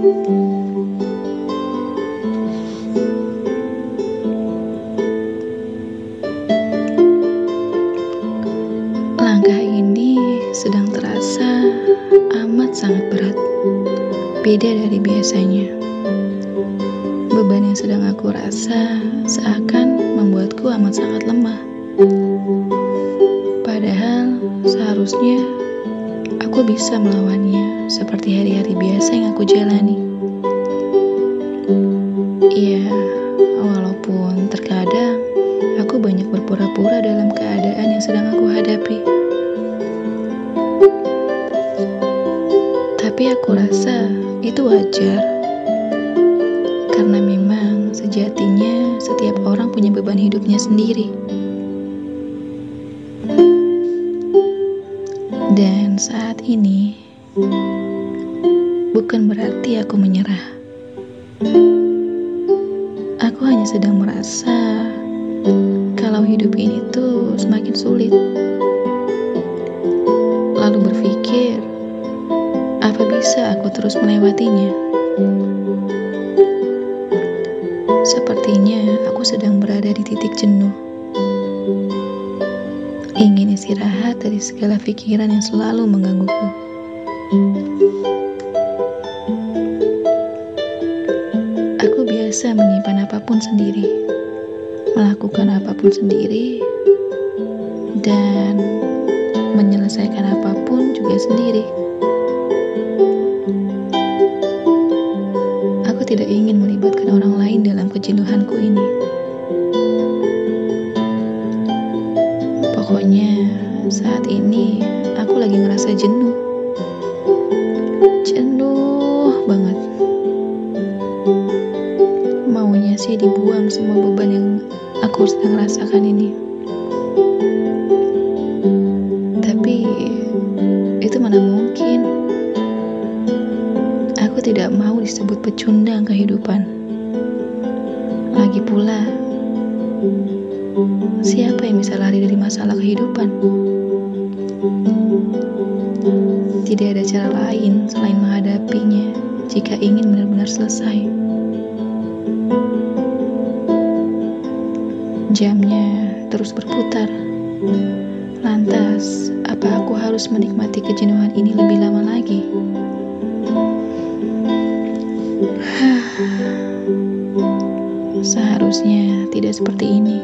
Langkah ini sedang terasa amat sangat berat, beda dari biasanya. Beban yang sedang aku rasa seakan membuatku amat sangat lemah. Padahal seharusnya aku bisa melawannya seperti hari-hari biasa yang aku jalani. Iya, walaupun terkadang aku banyak berpura-pura dalam keadaan yang sedang aku hadapi. Tapi aku rasa itu wajar. Karena memang sejatinya setiap orang punya beban hidupnya sendiri. Dan saat ini bukan berarti aku menyerah. Aku hanya sedang merasa kalau hidup ini tuh semakin sulit. Lalu berpikir, apa bisa aku terus melewatinya? Sepertinya aku sedang berada di titik jenuh. Ingin istirahat dari segala pikiran yang selalu menggangguku. Aku biasa menyimpan apa pun sendiri, melakukan apa pun sendiri, dan menyelesaikan apa pun juga sendiri. Aku tidak ingin melibatkan orang lain dalam kejenuhanku ini. Pokoknya saat ini aku lagi ngerasa jenuh. Jenuh banget. Sih dibuang semua beban yang aku sedang rasakan ini. Tapi itu mana mungkin. Aku tidak mau disebut pecundang kehidupan. Lagi pula, siapa yang bisa lari dari masalah kehidupan? Tidak ada cara lain selain menghadapinya jika ingin benar-benar selesai. Jamnya terus berputar. Lantas, apa aku harus menikmati kejenuhan ini lebih lama lagi? Seharusnya tidak seperti ini.